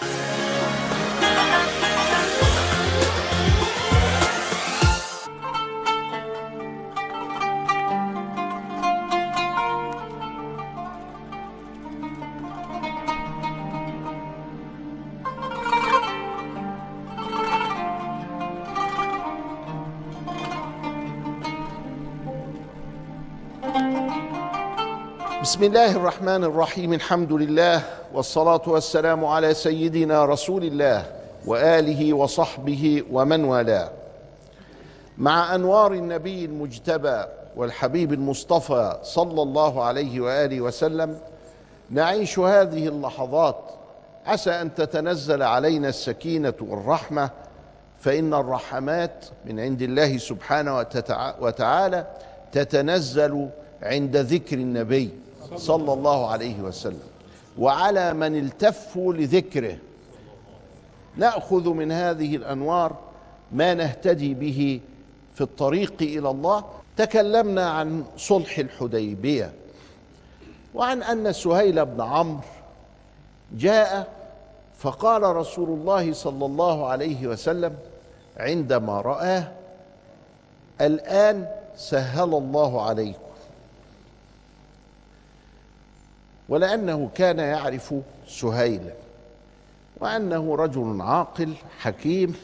Bye. بسم الله الرحمن الرحيم الحمد لله والصلاه والسلام على سيدنا رسول الله واله وصحبه ومن والاه مع انوار النبي المجتبى والحبيب المصطفى صلى الله عليه واله وسلم نعيش هذه اللحظات عسى ان تتنزل علينا السكينه والرحمه فان الرحمات من عند الله سبحانه وتعالى تتنزل عند ذكر النبي صلى الله عليه وسلم. وعلى من التفوا لذكره. نأخذ من هذه الأنوار ما نهتدي به في الطريق إلى الله. تكلمنا عن صلح الحديبية. وعن أن سهيل بن عمرو جاء فقال رسول الله صلى الله عليه وسلم عندما رآه الآن سهل الله عليكم. ولأنه كان يعرف سهيلا وأنه رجل عاقل حكيم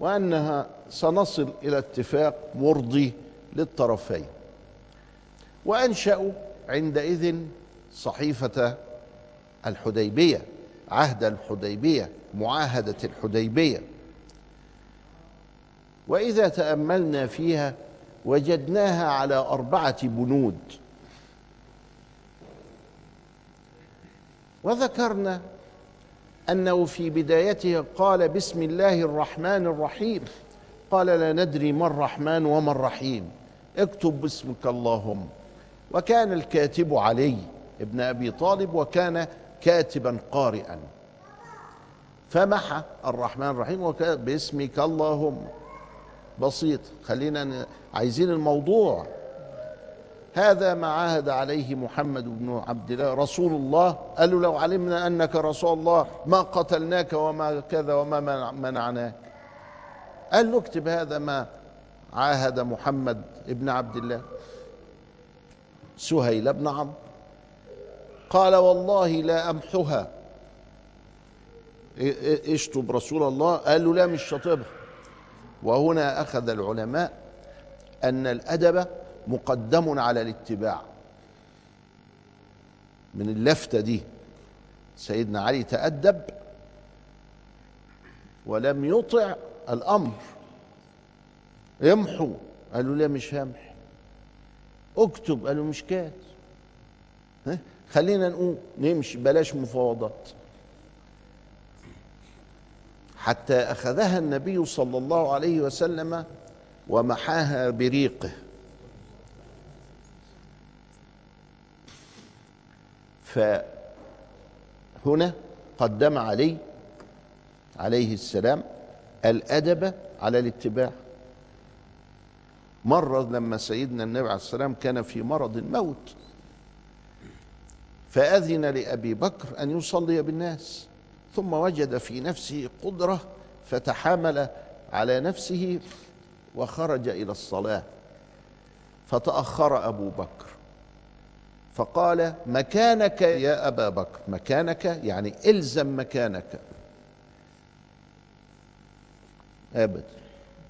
وأنها سنصل إلى اتفاق مرضي للطرفين. وأنشأوا عندئذ صحيفة الحديبية عهد الحديبية معاهدة الحديبية. وإذا تأملنا فيها وجدناها على أربعة بنود. وذكرنا أنه في بدايته قال بسم الله الرحمن الرحيم. قال لا ندري ما الرحمن وما الرحيم. اكتب باسمك اللهم. وكان الكاتب علي ابن أبي طالب وكان كاتبا قارئا. فمحى الرحمن الرحيم باسمك اللهم. بسيط خلينا عايزين الموضوع. هذا ما عاهد عليه محمد بن عبد الله رسول الله. قالوا لو علمنا أنك رسول الله ما قتلناك وما كذا وما منعناك. قال له اكتب هذا ما عاهد محمد ابن عبد الله. سهيل بن عمرو قال والله لا أمحها. اشطب رسول الله. قال له لا مش شاطبها وهنا أخذ العلماء أن الأدب مقدم على الاتباع. من اللفتة دي سيدنا علي تأدب ولم يطع الأمر. يمحو قالوا لا مش همح اكتب. قالوا مش كات. خلينا نقول نمشي. بلاش مفاوضات. حتى أخذها النبي صلى الله عليه وسلم ومحاها بريقه. فهنا قدم علي عليه السلام الأدب على الاتباع. مرة لما سيدنا النبي عليه السلام كان في مرض الموت فأذن لأبي بكر أن يصلي بالناس ثم وجد في نفسه قدرة فتحامل على نفسه وخرج إلى الصلاة. فتأخر أبو بكر. فقال مكانك يا أبا بكر مكانك يعني إلزم مكانك. ابدا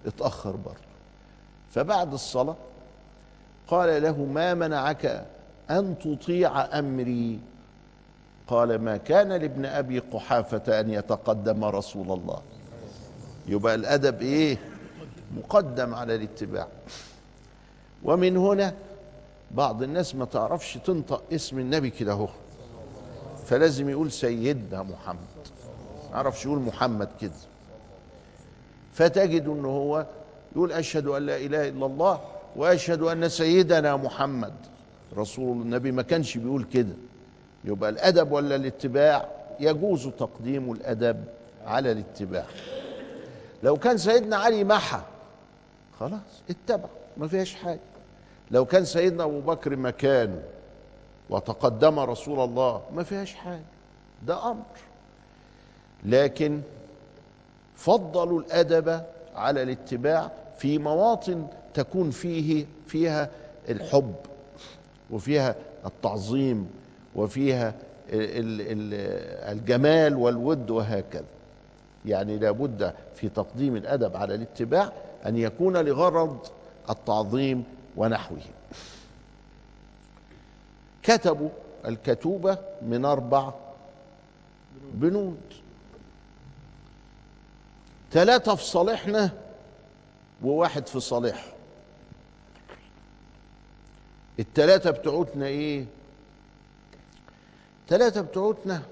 اتأخر برضه. فبعد الصلاة قال له ما منعك أن تطيع أمري؟ قال ما كان لابن أبي قحافة أن يتقدم رسول الله. يبقى الأدب إيه؟ مقدم على الاتباع. ومن هنا بعض الناس ما تعرفش تنطق اسم النبي كده اهو. فلازم يقول سيدنا محمد. ما يعرفش يقول محمد كده. فتجد إنه هو يقول أشهد أن لا إله إلا الله وأشهد أن سيدنا محمد. رسول النبي ما كانش بيقول كده. يبقى الأدب ولا الاتباع؟ يجوز تقديم الأدب على الاتباع. لو كان سيدنا علي محى خلاص اتبع ما فيهاش حاجة. لو كان سيدنا أبو بكر مكانه وتقدم رسول الله ما فيهاش حاجة ده أمر. لكن فضلوا الأدب على الاتباع في مواطن تكون فيه فيها الحب وفيها التعظيم وفيها الجمال والود وهكذا. يعني لابد في تقديم الأدب على الاتباع أن يكون لغرض التعظيم ونحوه. كتبوا الكتوبة من أربع بنود. ثلاثة في صالحنا وواحد في صالحه الثلاثه بتوعتنا إيه؟ ثلاثة بتوعتنا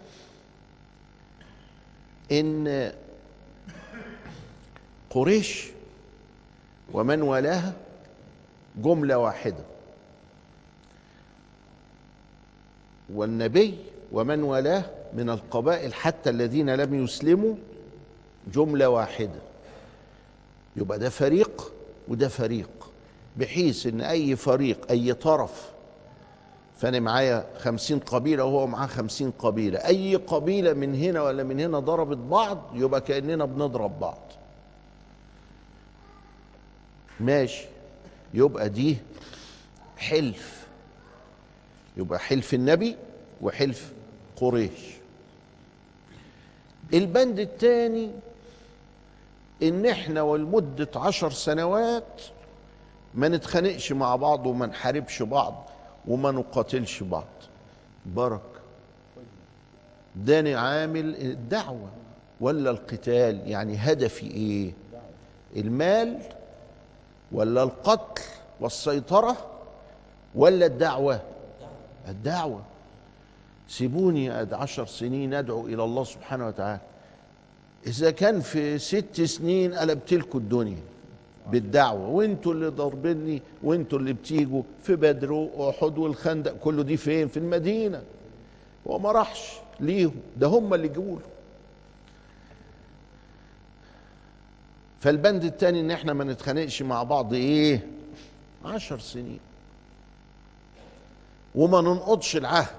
إن قريش ومن والاها جملة واحدة. والنبي ومن والاه من القبائل حتى الذين لم يسلموا جملة واحدة. يبقى ده فريق وده فريق بحيث إن أي فريق أي طرف فأنا معايا خمسين قبيلة وهو معاه خمسين قبيلة. أي قبيلة من هنا ولا من هنا ضربت بعض يبقى كأننا بنضرب بعض. ماشي. يبقى دي حلف. يبقى حلف النبي وحلف قريش. البند الثاني إن إحنا ولمدة عشر سنوات ما نتخانقش مع بعض وما نحاربش بعض وما نقاتلش بعض. برك داني عامل الدعوة ولا القتال؟ يعني هدفي إيه؟ المال ولا القتل والسيطرة ولا الدعوة؟ الدعوة. سيبوني عشر سنين أدعو إلى الله سبحانه وتعالى. إذا كان في ست سنين قلبت لكم الدنيا بالدعوة. وانتوا اللي ضاربيني وانتوا اللي بتيجوا في بدر وأحد والخندق كله دي فين؟ في المدينة. هو ما راحش ليهم. ده هم اللي جوله فالبند التاني إن إحنا ما نتخانقش مع بعض إيه؟ عشر سنين. وما ننقضش العهد.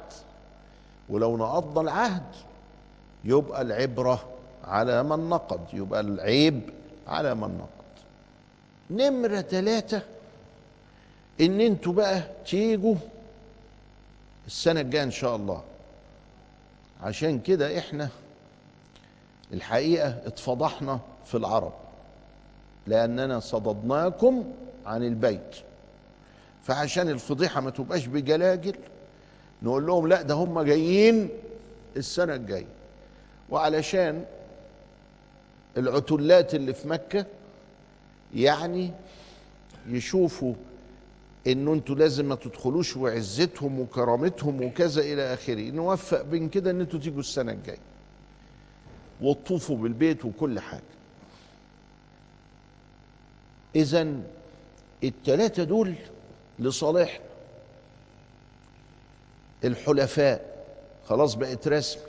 ولو نقضنا العهد يبقى العبرة على من نقض يبقى العيب على من نقض. نمرة ثلاثة إن إنتوا بقى تيجوا السنة الجاية إن شاء الله. عشان كده إحنا الحقيقة اتفضحنا في العرب. لأننا صددناكم عن البيت. فعشان الفضيحة ما تبقاش بجلاجل نقول لهم لا ده هم جايين السنة الجاية. وعلشان العتلات اللي في مكة يعني يشوفوا انه أنتوا لازم ما تدخلوش وعزتهم وكرامتهم وكذا إلى آخره. نوفق بين كده إن أنتوا تيجوا السنة الجاية. وتطوفوا بالبيت وكل حاجة. اذا الثلاثه دول لصالحنا الحلفاء. خلاص بقت رسمي.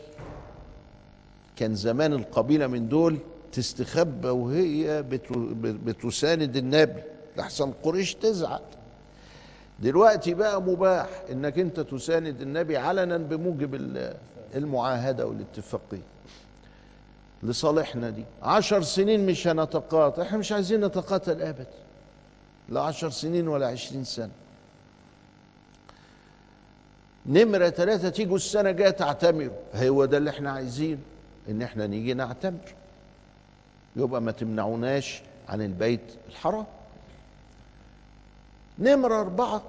كان زمان القبيلة من دول تستخبى وهي بتساند النبي. لحسن قريش تزعل. دلوقتي بقى مباح إنك أنت تساند النبي علنا بموجب المعاهدة والاتفاقية. لصالحنا دي. عشر سنين مش هنتقاتل إحنا مش عايزين نتقاتل ابدا لا عشر سنين ولا عشرين سنة. نمرة ثلاثة تيجوا السنة الجاية تعتمروا هو ده اللي إحنا عايزينه إن إحنا نيجي نعتمر. يبقى ما تمنعوناش عن البيت الحرام. نمرة أربعة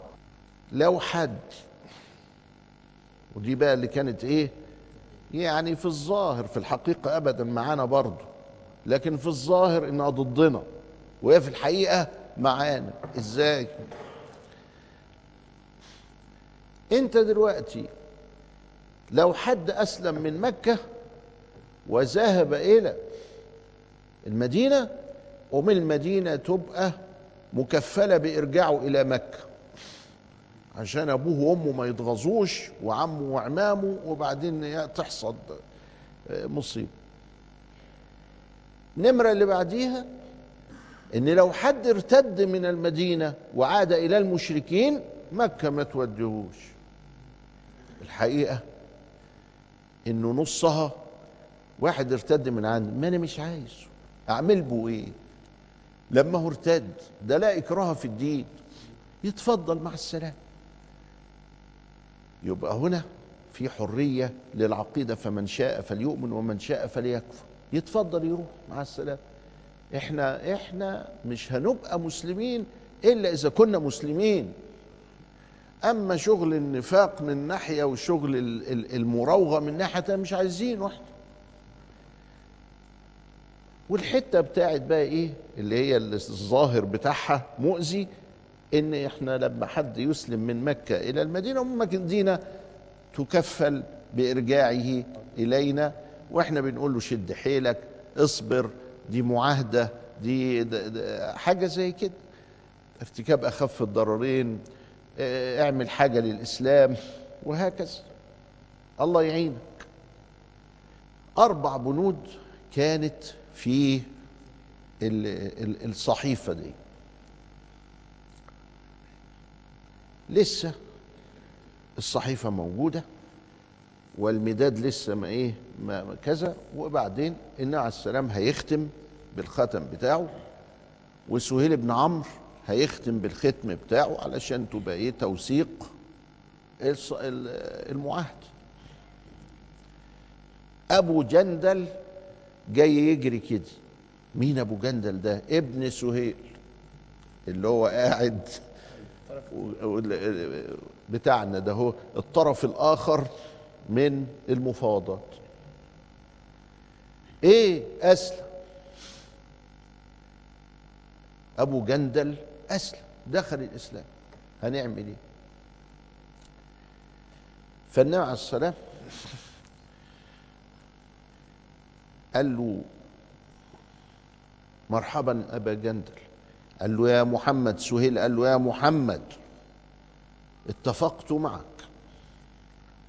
لو حد ودي بقى اللي كانت إيه؟ يعني في الظاهر في الحقيقة أبدا معانا برضه لكن في الظاهر إنها ضدنا وهي في الحقيقة معانا. إزاي؟ أنت دلوقتي لو حد أسلم من مكة وذهب إلى المدينة ومن المدينة تبقى مكفلة بإرجاعه إلى مكة. عشان أبوه وأمه ما يتغاظوش وعمه وعمامه وبعدين تحصد آه، مصيبة نمرة اللي بعديها إن لو حد ارتد من المدينة وعاد إلى المشركين مكة ما توديهوش. الحقيقة إنه نصها واحد ارتد من عندي ما أنا مش عايزه أعمل به إيه؟ لما هو ارتد ده لا إكراه في الدين. يتفضل مع السلام يبقى هنا في حرية للعقيدة فمن شاء فليؤمن ومن شاء فليكفر. يتفضل يروح. مع السلام إحنا إحنا مش هنبقى مسلمين إلا إذا كنا مسلمين. أما شغل النفاق من ناحية وشغل المراوغه من ناحية مش عايزين واحدة. والحتة بتاعت بقى إيه؟ اللي هي الظاهر بتاعها مؤذي إن إحنا لما حد يسلم من مكة إلى المدينة مدينه تكفل بإرجاعه إلينا وإحنا بنقول له شد حيلك اصبر دي معاهدة دي حاجة زي كده. ارتكاب أخف الضررين اعمل حاجة للإسلام وهكذا. الله يعينك. أربع بنود كانت في الصحيفة دي. لسه الصحيفة موجودة والمداد لسه ما إيه ما كذا وبعدين النبي عليه السلام هيختم بالختم بتاعه وسهيل بن عمرو هيختم بالختم بتاعه علشان تبقى إيه توثيق المعاهد. أبو جندل جاي يجري كده. مين أبو جندل ده؟ ابن سهيل اللي هو قاعد بتاعنا ده هو الطرف الآخر من المفاوضات. إيه أسلم؟ أبو جندل أسلم دخل الإسلام. هنعمل إيه؟ فالنبي عليه السلام قال له مرحبا أبا جندل. قال له يا محمد سهيل قال له يا محمد اتفقت معك.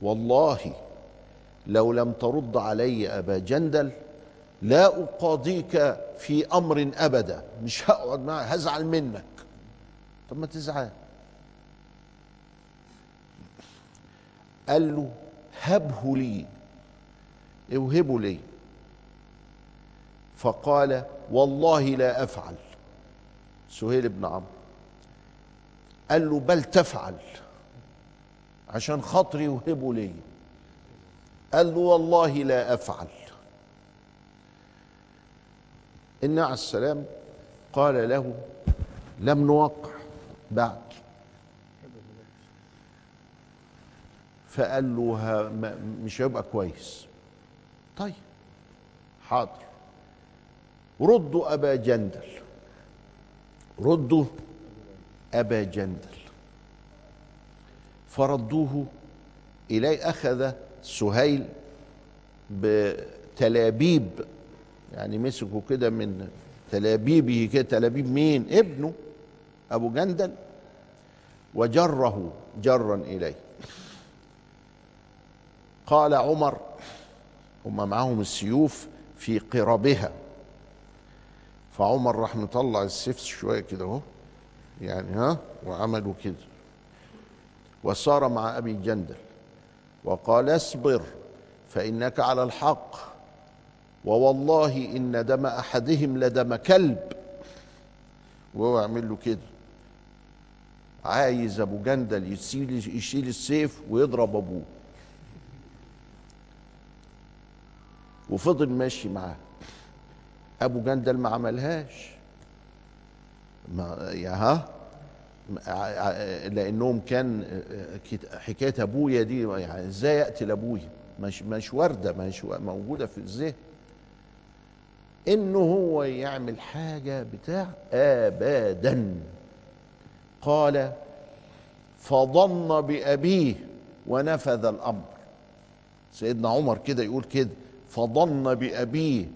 والله لو لم ترد علي أبا جندل لا أقاضيك في أمر أبدا. مش هقعد معك هزعل منك. طب ما تزعل. قال له هبه لي إوهبه لي. فقال والله لا أفعل. سهيل بن عمرو. قال له بل تفعل عشان خاطري وهبه لي. قال له والله لا أفعل. النبي عليه السلام قال له لم نوقع بعد. فقال له مش هيبقى كويس. طيب حاضر. ردوا أبا جندل. ردوا أبا جندل. فردوه إليه أخذ سهيل بتلابيب يعني مسكوا كده من تلابيبه كده تلابيب مين؟ ابنه أبو جندل. وجره جرا إليه. قال عمر هم معاهم السيوف في قربها. فعمر راح مطلع السيف شوية كده اهو يعني ها وعملوا كده. وسار مع أبي جندل وقال اصبر فإنك على الحق. ووالله إن دم أحدهم لدم كلب. وهو يعمل له كده. عايز أبو جندل يشيل يشيل السيف ويضرب أبوه. وفضل ماشي معاه. أبو جندل ما عملهاش. ما يا ها؟ لأنهم كان حكاية أبويا دي يعني إزاي اقتل أبويا؟ مش مش وارده مش موجودة في الذهن. إنه هو يعمل حاجة بتاع ابدا. قال فظن بأبيه ونفذ الأمر. سيدنا عمر كده يقول كده فظن بأبيه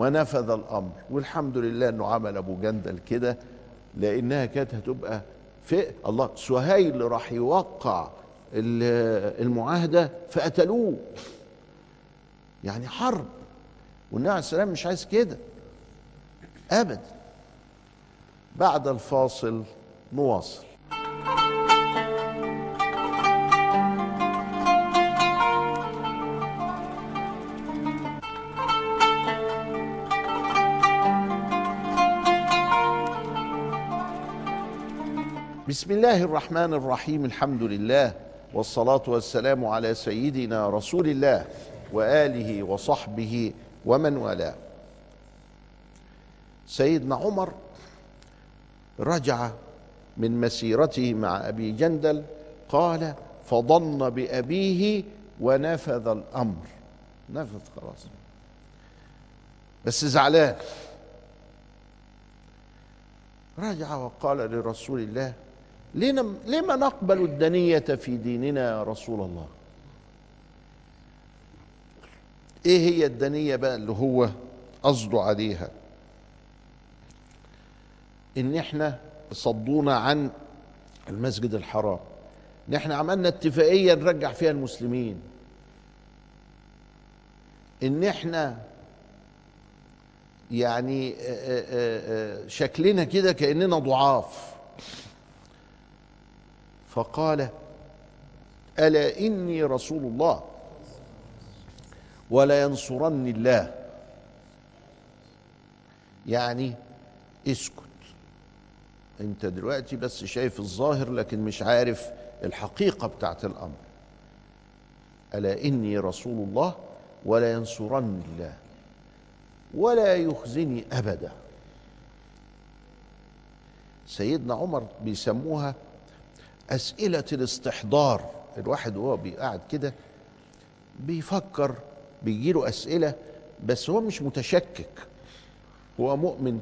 ونفذ الأمر. والحمد لله إنه عمل أبو جندل كده لأنها كانت هتبقى في الله سهيل راح يوقع المعاهدة فقتلوه. يعني حرب. والنبي عليه السلام مش عايز كده. أبدا. بعد الفاصل نواصل. بسم الله الرحمن الرحيم الحمد لله والصلاة والسلام على سيدنا رسول الله وآله وصحبه ومن والاه. سيدنا عمر رجع من مسيرته مع أبي جندل قال فضن بأبيه ونفذ الأمر. نفذ خلاص. بس زعلان. رجع وقال لرسول الله لما, لما نقبل الدنية في ديننا يا رسول الله؟ إيه هي الدنية بقى اللي هو قصده عليها؟ إن إحنا صدونا عن المسجد الحرام إن إحنا عملنا اتفاقية نرجع فيها المسلمين. إن إحنا يعني شكلنا كده كأننا ضعاف. فقال ألا إني رسول الله؟ ولا ينصرني الله. يعني اسكت. أنت دلوقتي بس شايف الظاهر لكن مش عارف الحقيقة بتاعت الأمر. ألا إني رسول الله؟ ولا ينصرني الله. ولا يخزني أبدا. سيدنا عمر بيسموها أسئلة الاستحضار. الواحد وهو بيقعد كده بيفكر بيجيله أسئلة بس هو مش متشكك. هو مؤمن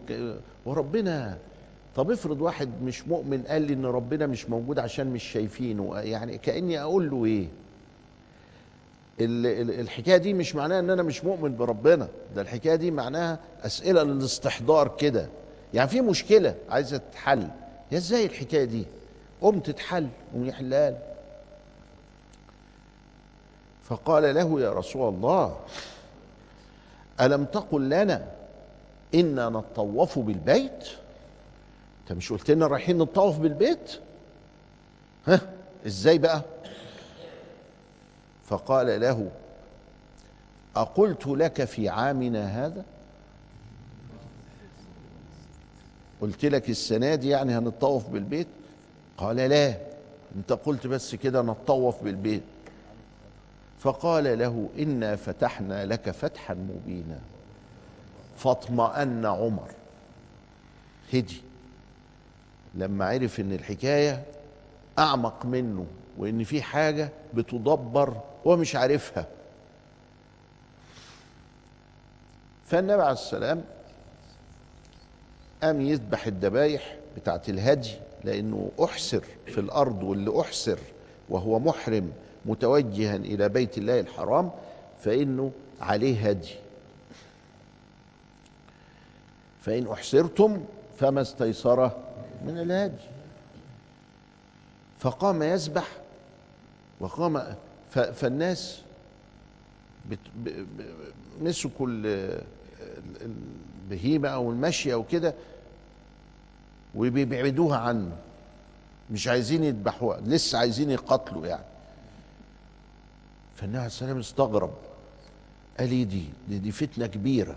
وربنا طب افرض واحد مش مؤمن قال لي إن ربنا مش موجود عشان مش شايفينه يعني كأني أقول له إيه؟ الحكاية دي مش معناها إن أنا مش مؤمن بربنا. ده الحكاية دي معناها أسئلة للاستحضار كده. يعني في مشكلة عايزة تتحل. يا إزاي الحكاية دي؟ قوم تتحل قوم يحلها فقال له يا رسول الله ألم تقل لنا إنا نطوف بالبيت؟ انت مش قلت لنا رايحين نطوف بالبيت؟ ها إزاي بقى؟ فقال له أقلت لك في عامنا هذا؟ قلت لك السنة دي يعني هنطوف بالبيت؟ قال لا انت قلت بس كده نطوف بالبيت. فقال له إنا فتحنا لك فتحا مبينا. فاطمأن عمر. هدي. لما عرف إن الحكاية أعمق منه وإن في حاجة بتدبر هو مش عارفها. فالنبي عليه السلام قام يذبح الذبايح بتاعت الهدي لأنه احسر في الأرض واللي احسر وهو محرم متوجها إلى بيت الله الحرام فإنه عليه هدي. فإن احسرتم فما استيسر من الهدي. فقام يسبح وقام فالناس مسكوا البهيمة أو المشية أو كده وبيبعدوها عنه. مش عايزين يذبحوها لسه عايزين يقتلوا يعني. فالنبي عليه السلام استغرب. قال إيه دي؟ دي, دي فتنة كبيرة.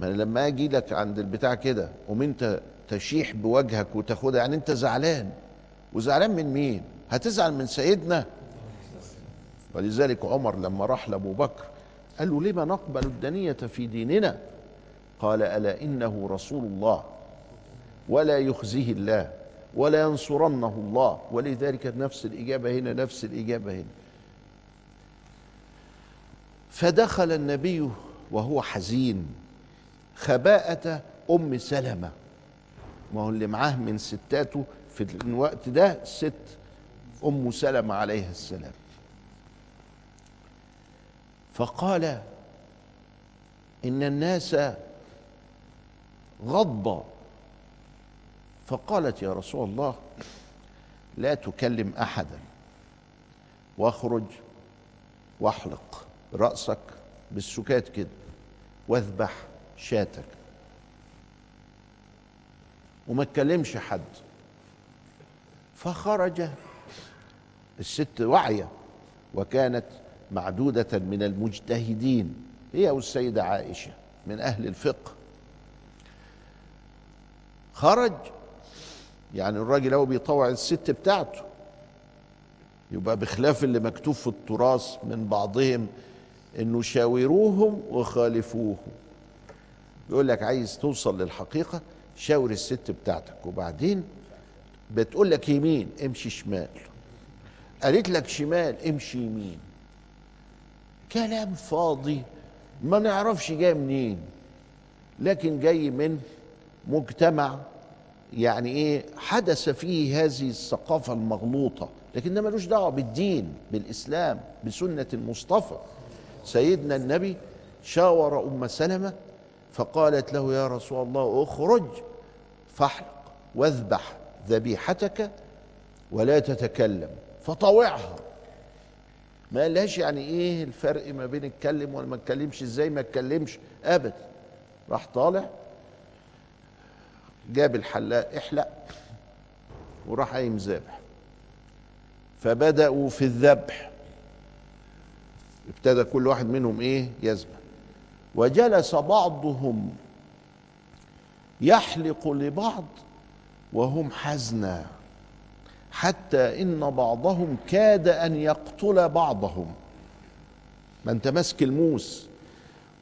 ما أنا لما أجي لك عند البتاع كده قوم أنت تشيح بوجهك وتاخدها يعني أنت زعلان. وزعلان من مين؟ هتزعل من سيدنا؟ ولذلك عمر لما راح لأبو بكر قال له لما نقبل الدنية في ديننا؟ قال ألا إنه رسول الله. ولا يخزيه الله ولا ينصرنه الله. ولذلك نفس الإجابة هنا نفس الإجابة هنا. فدخل النبي وهو حزين خباءة أم سلمة. ما هو اللي معاه من ستاته في الوقت ده ست أم سلمة عليها السلام. فقال إن الناس غض فقالت يا رسول الله لا تكلم أحدا واخرج واحلق رأسك بالسكات كده واذبح شاتك. وما تكلمش حد. فخرج الست واعية وكانت معدودة من المجتهدين هي والسيدة عائشة من أهل الفقه. خرج يعني الراجل هو بيطوع الست بتاعته. يبقى بخلاف اللي مكتوب في التراث من بعضهم إنه شاوروهم وخالفوهم. يقول لك عايز توصل للحقيقة شاور الست بتاعتك. وبعدين بتقول لك يمين امشي شمال. قالت لك شمال امشي يمين. كلام فاضي ما نعرفش جاي منين. لكن جاي من مجتمع يعني إيه حدث فيه هذه الثقافة المغلوطة لكن ده ملوش دعوة بالدين بالإسلام بسنة المصطفى. سيدنا النبي شاور أم سلمة فقالت له يا رسول الله اخرج فاحلق واذبح ذبيحتك ولا تتكلم. فطوعها. ما قالهاش يعني إيه الفرق ما بين اتكلم ولا ما اتكلمش إزاي ما اتكلمش؟ ابدا راح طالع جاب الحلاق إحلق وراح قايم ذابح. فبدأوا في الذبح. ابتدى كل واحد منهم إيه؟ يذبح. وجلس بعضهم يحلق لبعض وهم حزنا. حتى إن بعضهم كاد أن يقتل بعضهم. ما أنت ماسك الموس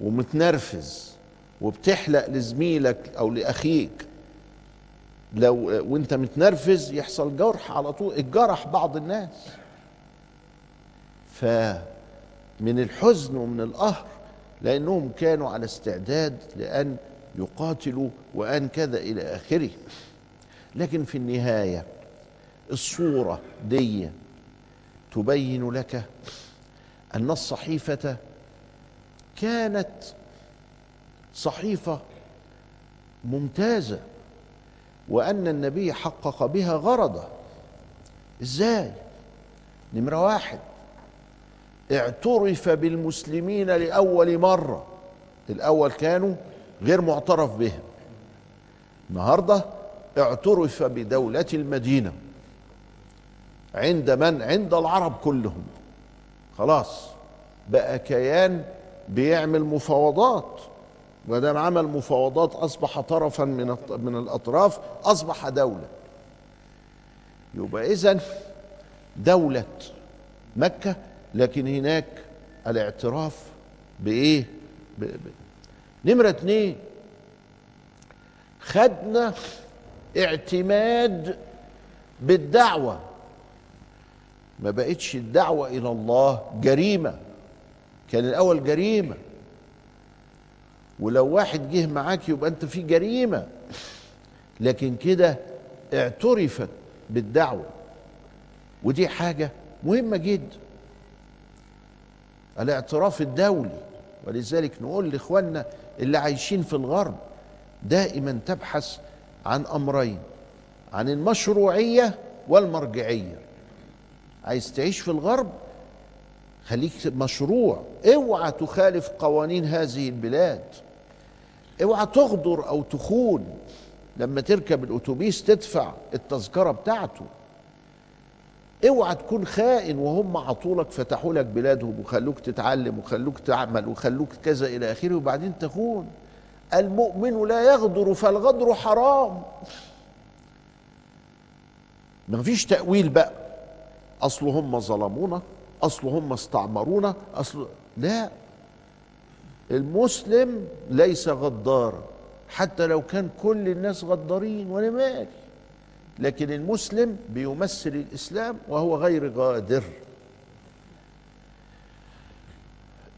ومتنرفز وبتحلق لزميلك أو لأخيك. لو وانت متنرفز يحصل جرح على طول الجرح بعض الناس. فمن الحزن ومن القهر لأنهم كانوا على استعداد لأن يقاتلوا وأن كذا إلى آخره. لكن في النهاية الصورة دي تبين لك أن الصحيفة كانت صحيفة ممتازة. وأن النبي حقق بها غرضه. إزاي؟ نمرة واحد. اعترف بالمسلمين لأول مرة. الأول كانوا غير معترف بهم. النهارده اعترف بدولة المدينة. عند من؟ عند العرب كلهم. خلاص. بقى كيان بيعمل مفاوضات. ودام عمل مفاوضات أصبح طرفا من من الأطراف أصبح دولة. يبقى اذا دولة مكة لكن هناك الاعتراف بإيه؟ ب... ب... نمرة اتنين خدنا اعتماد بالدعوة. ما بقتش الدعوة إلى الله جريمة. كان الأول جريمة. ولو واحد جه معاك يبقى انت في جريمة. لكن كده اعترفت بالدعوة. ودي حاجة مهمة جدا. الاعتراف الدولي. ولذلك نقول لإخواننا اللي عايشين في الغرب دائما تبحث عن أمرين. عن المشروعية والمرجعية. عايز تعيش في الغرب؟ خليك مشروع. اوعى تخالف قوانين هذه البلاد. اوعى تغدر أو تخون لما تركب الاتوبيس تدفع التذكرة بتاعته. اوعى تكون خائن وهم عطولك فتحوا لك بلادهم وخلوك تتعلم وخلوك تعمل وخلوك كذا إلى آخره وبعدين تخون. المؤمن لا يغدر فالغدر حرام. ما فيش تأويل بقى. أصل هم ظلمونا أصل هم استعمرونا أصل لا. المسلم ليس غدارا حتى لو كان كل الناس غدارين وأنا مالي لكن المسلم بيمثل الإسلام وهو غير غادر.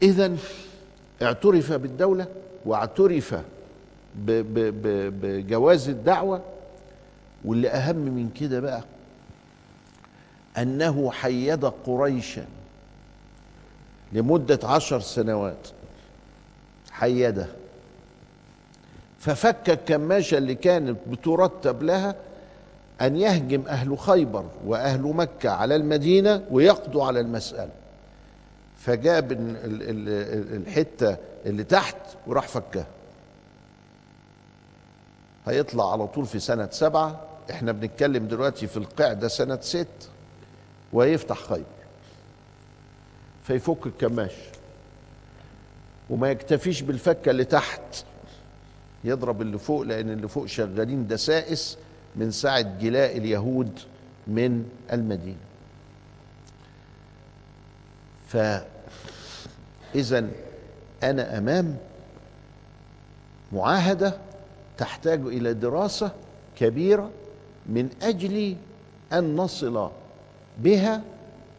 إذا اعترف بالدولة واعترف بجواز الدعوة واللي أهم من كده بقى أنه حيد قريشا لمدة عشر سنوات. حيده ففك الكماشة اللي كانت بترتب لها أن يهجم أهل خيبر وأهل مكة على المدينة ويقضوا على المسألة. فجاب الحتة اللي تحت وراح فكها. هيطلع على طول في سنة سبعة. إحنا بنتكلم دلوقتي في القعدة سنة ست. ويفتح خيبر. فيفك الكماش. وما يكتفيش بالفكه اللي تحت. يضرب اللي فوق لأن اللي فوق شغالين دسائس من ساعة جلاء اليهود من المدينة. فإذا أنا أمام معاهدة تحتاج إلى دراسة كبيرة من أجل أن نصل بها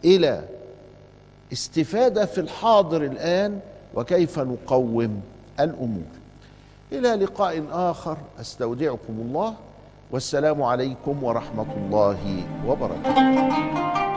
إلى استفادة في الحاضر الآن وكيف نقوم الأمور. إلى لقاء آخر أستودعكم الله والسلام عليكم ورحمة الله وبركاته.